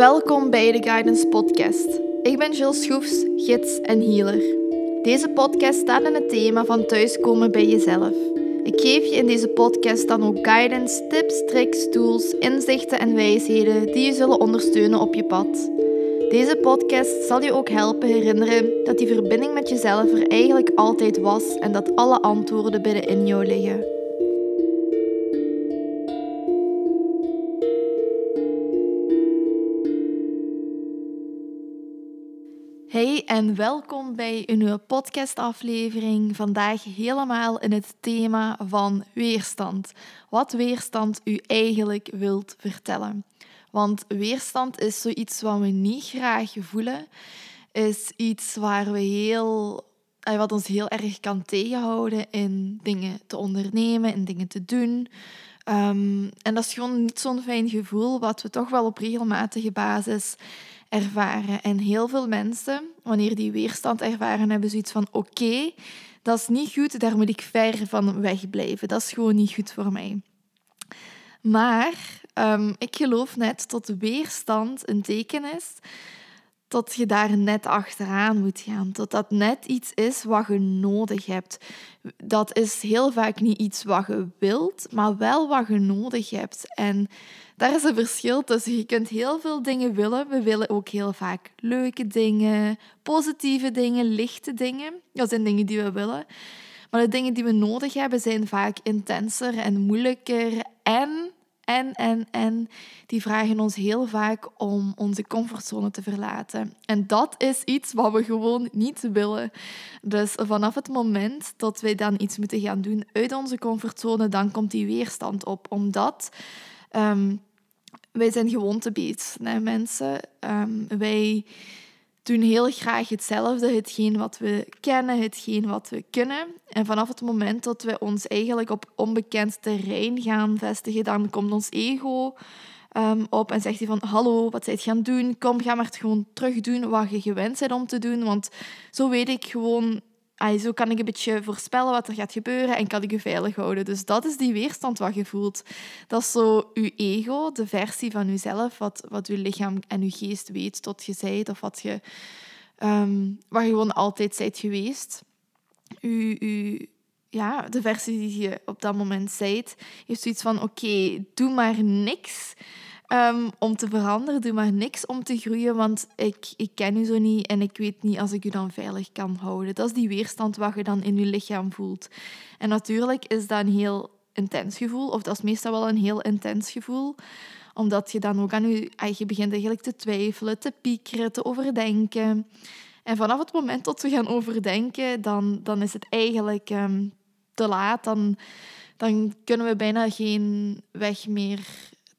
Welkom bij de Guidance Podcast. Ik ben Jill Schroefs, gids en healer. Deze podcast staat in het thema van thuiskomen bij jezelf. Ik geef je in deze podcast dan ook guidance, tips, tricks, tools, inzichten en wijsheden die je zullen ondersteunen op je pad. Deze podcast zal je ook helpen herinneren dat die verbinding met jezelf er eigenlijk altijd was en dat alle antwoorden binnenin jou liggen. Hey en welkom bij een nieuwe podcastaflevering. Vandaag helemaal in het thema van weerstand. Wat weerstand u eigenlijk wilt vertellen. Want weerstand is zoiets wat we niet graag voelen. Is iets waar we heel, eh, wat ons heel erg kan tegenhouden in dingen te ondernemen, in dingen te doen. Ehm, en dat is gewoon niet zo'n fijn gevoel, wat we toch wel op regelmatige basis ervaren. En heel veel mensen, wanneer die weerstand ervaren, hebben zoiets van: oké, dat is niet goed, daar moet ik ver van wegblijven. Dat is gewoon niet goed voor mij. Maar um, ik geloof net dat weerstand een teken is dat je daar net achteraan moet gaan. Dat dat net iets is wat je nodig hebt. Dat is heel vaak niet iets wat je wilt, maar wel wat je nodig hebt. En daar is een verschil tussen. Je kunt heel veel dingen willen. We willen ook heel vaak leuke dingen, positieve dingen, lichte dingen. Dat zijn dingen die we willen. Maar de dingen die we nodig hebben zijn vaak intenser en moeilijker en en, en, en die vragen ons heel vaak om onze comfortzone te verlaten. En dat is iets wat we gewoon niet willen. Dus vanaf het moment dat wij dan iets moeten gaan doen uit onze comfortzone, dan komt die weerstand op. Omdat um, wij zijn gewoontebeesten, mensen. Um, wij doen heel graag hetzelfde, hetgeen wat we kennen, hetgeen wat we kunnen. En vanaf het moment dat we ons eigenlijk op onbekend terrein gaan vestigen, dan komt ons ego um, op en zegt hij van hallo, wat zijt gaan doen? Kom, ga maar het gewoon terug doen wat je gewend bent om te doen, want zo weet ik gewoon zo kan ik een beetje voorspellen wat er gaat gebeuren en kan ik je veilig houden. Dus dat is die weerstand wat je voelt. Dat is zo je ego, de versie van jezelf, wat, wat je lichaam en je geest weet tot je zijt of wat je, um, waar je gewoon altijd zijt geweest. Je, ja, de versie die je op dat moment zijt, heeft zoiets van: oké, doe maar niks. Ehm, om te veranderen. Doe maar niks om te groeien, want ik, ik ken u zo niet en ik weet niet als ik u dan veilig kan houden. Dat is die weerstand wat je dan in je lichaam voelt. En natuurlijk is dat een heel intens gevoel, of dat is meestal wel een heel intens gevoel omdat je dan ook aan je, je begint eigenlijk te twijfelen, te piekeren, te overdenken. En vanaf het moment dat we gaan overdenken, dan, dan is het eigenlijk ehm, te laat. Dan, dan kunnen we bijna geen weg meer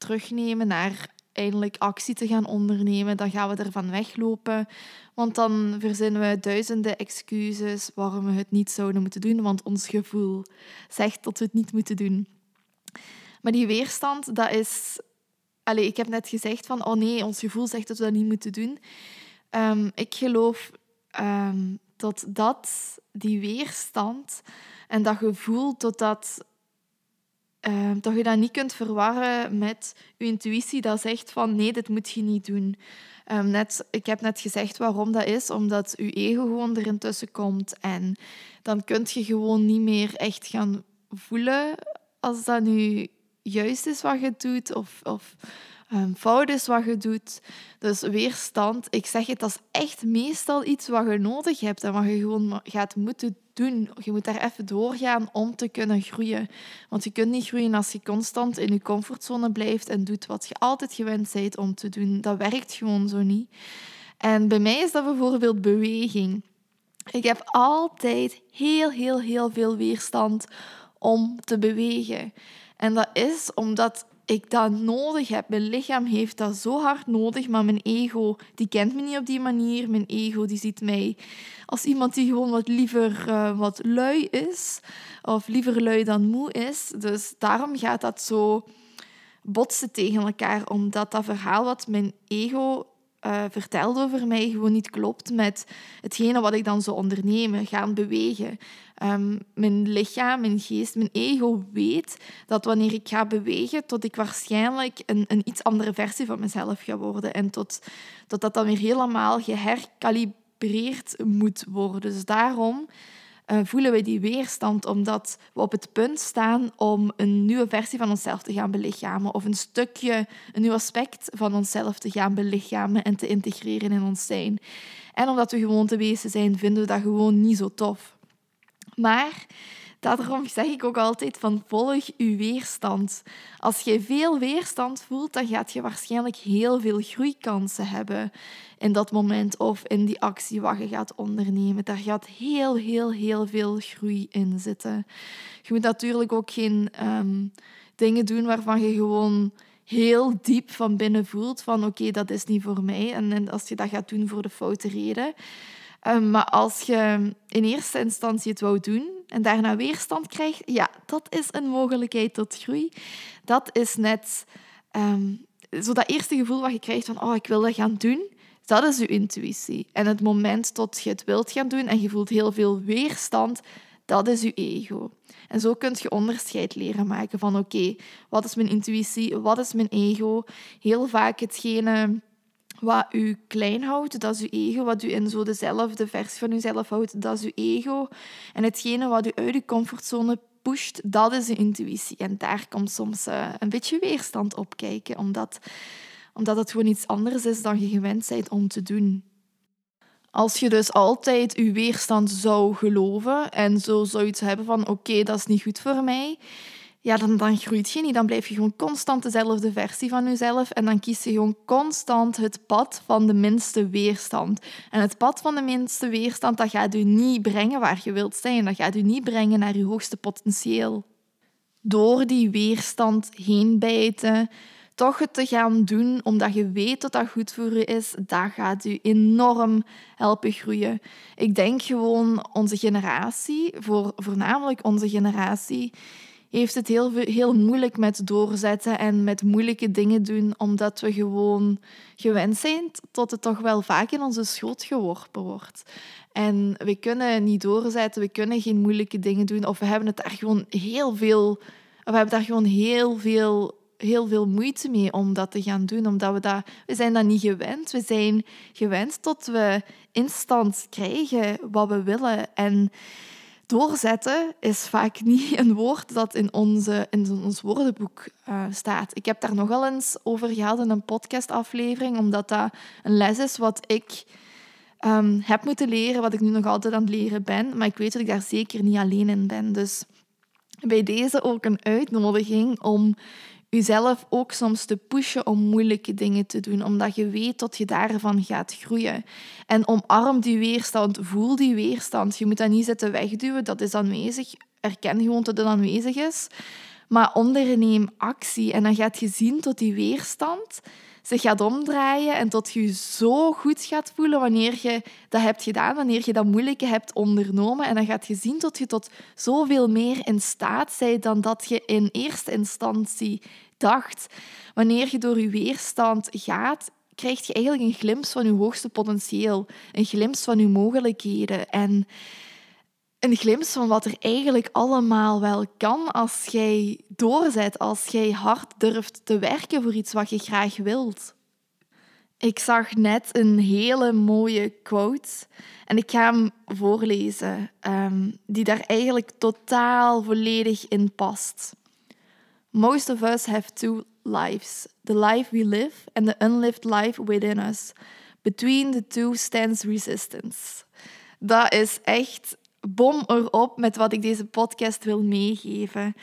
terugnemen naar eindelijk actie te gaan ondernemen, dan gaan we ervan weglopen. Want dan verzinnen we duizenden excuses waarom we het niet zouden moeten doen, want ons gevoel zegt dat we het niet moeten doen. Maar die weerstand, dat is... Allee, ik heb net gezegd van, oh nee, ons gevoel zegt dat we dat niet moeten doen. Um, ik geloof um, dat dat, die weerstand en dat gevoel, dat dat uh, dat je dat niet kunt verwarren met je intuïtie dat zegt van nee, dit moet je niet doen. Um, net, ik heb net gezegd waarom dat is, omdat je ego gewoon erin tussen komt en dan kun je gewoon niet meer echt gaan voelen als dat nu juist is wat je doet of, of um, fout is wat je doet. Dus weerstand, ik zeg het, dat is echt meestal iets wat je nodig hebt en wat je gewoon gaat moeten doen. Je moet daar even doorgaan om te kunnen groeien. Want je kunt niet groeien als je constant in je comfortzone blijft en doet wat je altijd gewend bent om te doen. Dat werkt gewoon zo niet. En bij mij is dat bijvoorbeeld beweging. Ik heb altijd heel, heel, heel veel weerstand om te bewegen. En dat is omdat ik dat nodig heb. Mijn lichaam heeft dat zo hard nodig, maar mijn ego die kent me niet op die manier. Mijn ego die ziet mij als iemand die gewoon wat liever uh, wat lui is, of liever lui dan moe is. Dus daarom gaat dat zo botsen tegen elkaar, omdat dat verhaal wat mijn ego uh, vertelt over mij gewoon niet klopt met hetgene wat ik dan zou ondernemen, gaan bewegen. Um, mijn lichaam, mijn geest, mijn ego weet dat wanneer ik ga bewegen, tot ik waarschijnlijk een, een iets andere versie van mezelf ga worden. En tot, tot dat dan weer helemaal geherkalibreerd moet worden. Dus daarom voelen we die weerstand omdat we op het punt staan om een nieuwe versie van onszelf te gaan belichamen of een stukje, een nieuw aspect van onszelf te gaan belichamen en te integreren in ons zijn. En omdat we gewoon te wezen zijn, vinden we dat gewoon niet zo tof. Maar Daarom zeg ik ook altijd van volg je weerstand. Als je veel weerstand voelt, dan gaat je waarschijnlijk heel veel groeikansen hebben in dat moment of in die actie wat je gaat ondernemen. Daar gaat heel, heel, heel veel groei in zitten. Je moet natuurlijk ook geen ehm, dingen doen waarvan je gewoon heel diep van binnen voelt van oké, dat is niet voor mij. En, en als je dat gaat doen voor de foute reden. Ehm, maar als je in eerste instantie het wou doen en daarna weerstand krijgt, ja, dat is een mogelijkheid tot groei. Dat is net um, zo dat eerste gevoel wat je krijgt van, oh, ik wil dat gaan doen. Dat is je intuïtie. En het moment tot je het wilt gaan doen en je voelt heel veel weerstand, dat is je ego. En zo kun je onderscheid leren maken van, oké, wat is mijn intuïtie, wat is mijn ego? Heel vaak hetgene wat u klein houdt, dat is uw ego. Wat u in zo dezelfde versie van uzelf houdt, dat is uw ego. En hetgene wat u uit uw comfortzone pusht, dat is uw intuïtie. En daar komt soms uh, een beetje weerstand op kijken, omdat, omdat het gewoon iets anders is dan je gewend bent om te doen. Als je dus altijd je weerstand zou geloven en zo zoiets hebben van oké, dat is niet goed voor mij, ja, dan, dan groeit je niet. Dan blijf je gewoon constant dezelfde versie van jezelf. En dan kies je gewoon constant het pad van de minste weerstand. En het pad van de minste weerstand, dat gaat u niet brengen waar je wilt zijn. Dat gaat u niet brengen naar je hoogste potentieel. Door die weerstand heen bijten, toch het te gaan doen omdat je weet dat dat goed voor je is, dat gaat u enorm helpen groeien. Ik denk gewoon onze generatie, voor, voornamelijk onze generatie, heeft het heel, heel moeilijk met doorzetten en met moeilijke dingen doen, omdat we gewoon gewend zijn tot het toch wel vaak in onze schoot geworpen wordt. En we kunnen niet doorzetten, we kunnen geen moeilijke dingen doen, of we hebben het daar gewoon heel veel, we hebben daar gewoon heel veel heel veel moeite mee om dat te gaan doen, omdat we dat, we zijn dat niet gewend. We zijn gewend tot we instant krijgen wat we willen. En doorzetten is vaak niet een woord dat in, onze, in ons woordenboek uh, staat. Ik heb daar nogal eens over gehad in een podcastaflevering, omdat dat een les is wat ik um, heb moeten leren, wat ik nu nog altijd aan het leren ben. Maar ik weet dat ik daar zeker niet alleen in ben. Dus bij deze ook een uitnodiging om jezelf ook soms te pushen om moeilijke dingen te doen, omdat je weet dat je daarvan gaat groeien. En omarm die weerstand, voel die weerstand. Je moet dat niet zitten wegduwen, dat is aanwezig. Erken gewoon dat het aanwezig is. Maar onderneem actie en dan gaat je zien tot die weerstand zich gaat omdraaien en tot je je zo goed gaat voelen wanneer je dat hebt gedaan, wanneer je dat moeilijke hebt ondernomen. En dan gaat je zien tot je tot zoveel meer in staat bent dan dat je in eerste instantie dacht. Wanneer je door je weerstand gaat, krijg je eigenlijk een glimp van je hoogste potentieel, een glimp van je mogelijkheden. En een glimp van wat er eigenlijk allemaal wel kan als jij doorzet, als jij hard durft te werken voor iets wat je graag wilt. Ik zag net een hele mooie quote en ik ga hem voorlezen, um, die daar eigenlijk totaal volledig in past. Most of us have two lives the life we live and the unlived life within us. Between the two stands resistance. Dat is echt bom erop met wat ik deze podcast wil meegeven.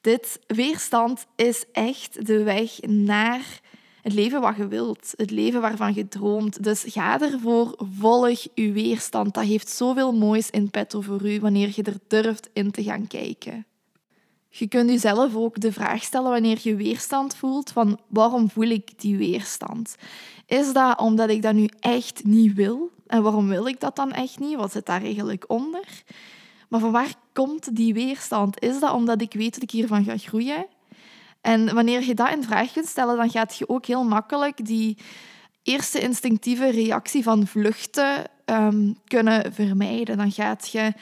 Dit weerstand is echt de weg naar het leven wat je wilt, het leven waarvan je droomt. Dus ga ervoor, volg je weerstand. Dat heeft zoveel moois in petto voor u wanneer je er durft in te gaan kijken. Je kunt jezelf ook de vraag stellen wanneer je weerstand voelt van waarom voel ik die weerstand? Is dat omdat ik dat nu echt niet wil? En waarom wil ik dat dan echt niet? Wat zit daar eigenlijk onder? Maar van waar komt die weerstand? Is dat omdat ik weet dat ik hiervan ga groeien? En wanneer je dat in vraag kunt stellen, dan gaat je ook heel makkelijk die eerste instinctieve reactie van vluchten ehm, kunnen vermijden. Dan gaat je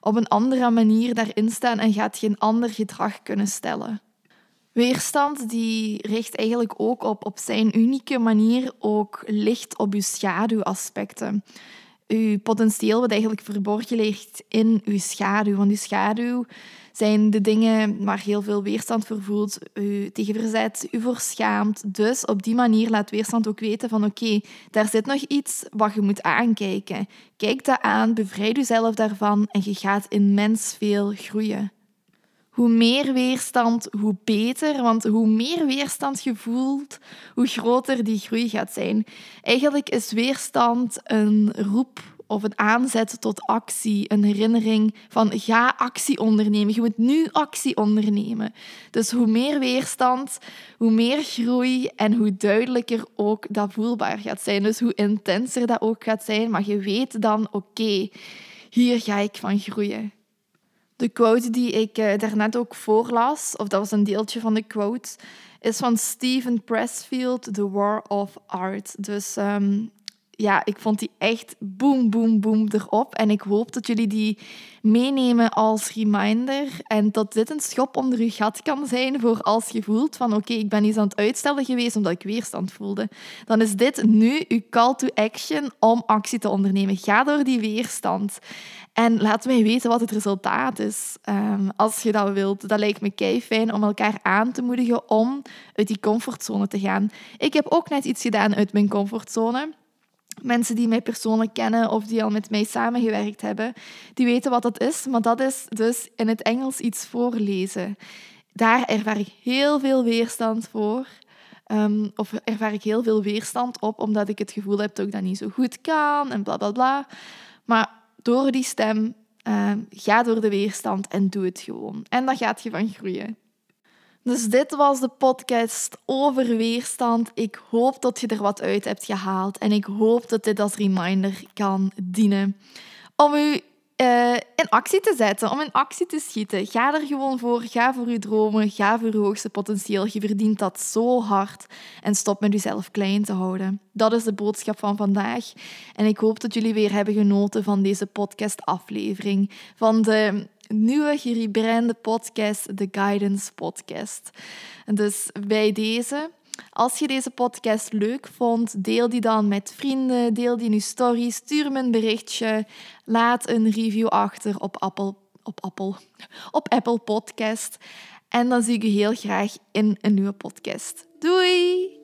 op een andere manier daarin staan en gaat je een ander gedrag kunnen stellen. Weerstand die richt eigenlijk ook op, op zijn unieke manier ook licht op je schaduwaspecten. Uw potentieel wat eigenlijk verborgen ligt in uw schaduw. Want die schaduw zijn de dingen waar heel veel weerstand voor voelt, u tegen verzet, u voor schaamt. Dus op die manier laat weerstand ook weten van oké, daar zit nog iets wat je moet aankijken. Kijk dat aan, bevrijd jezelf daarvan en je gaat immens veel groeien. Hoe meer weerstand, hoe beter. Want hoe meer weerstand je voelt, hoe groter die groei gaat zijn. Eigenlijk is weerstand een roep of een aanzet tot actie, een herinnering van ga actie ondernemen. Je moet nu actie ondernemen. Dus hoe meer weerstand, hoe meer groei en hoe duidelijker ook dat voelbaar gaat zijn. Dus hoe intenser dat ook gaat zijn, maar je weet dan oké, hier ga ik van groeien. De quote die ik uh, daarnet ook voorlas, of dat was een deeltje van de quote, is van Steven Pressfield, The War of Art. Dus ehm, ja, ik vond die echt boom, boom, boom erop. En ik hoop dat jullie die meenemen als reminder. En dat dit een schop onder je gat kan zijn voor als je voelt van oké, ik ben iets aan het uitstellen geweest omdat ik weerstand voelde. Dan is dit nu je call to action om actie te ondernemen. Ga door die weerstand. En laat mij weten wat het resultaat is. Um, als je dat wilt. Dat lijkt me kei fijn om elkaar aan te moedigen om uit die comfortzone te gaan. Ik heb ook net iets gedaan uit mijn comfortzone. Mensen die mij persoonlijk kennen of die al met mij samengewerkt hebben, die weten wat dat is. Maar dat is dus in het Engels iets voorlezen. Daar ervaar ik heel veel weerstand voor. Um, of ervaar ik heel veel weerstand op, omdat ik het gevoel heb dat ik dat niet zo goed kan en bla bla bla. Maar door die stem, uh, ga door de weerstand en doe het gewoon. En dan gaat je van groeien. Dus dit was de podcast over weerstand. Ik hoop dat je er wat uit hebt gehaald en ik hoop dat dit als reminder kan dienen om u uh, in actie te zetten, om in actie te schieten. Ga er gewoon voor. Ga voor je dromen. Ga voor je hoogste potentieel. Je verdient dat zo hard. En stop met jezelf klein te houden. Dat is de boodschap van vandaag. En ik hoop dat jullie weer hebben genoten van deze podcast-aflevering. Van de nieuwe gerebrande podcast, de Guidance Podcast. Dus bij deze als je deze podcast leuk vond, deel die dan met vrienden, deel die in je story, stuur me een berichtje, laat een review achter op Apple, op Apple, op Apple Podcast. En dan zie ik je heel graag in een nieuwe podcast. Doei!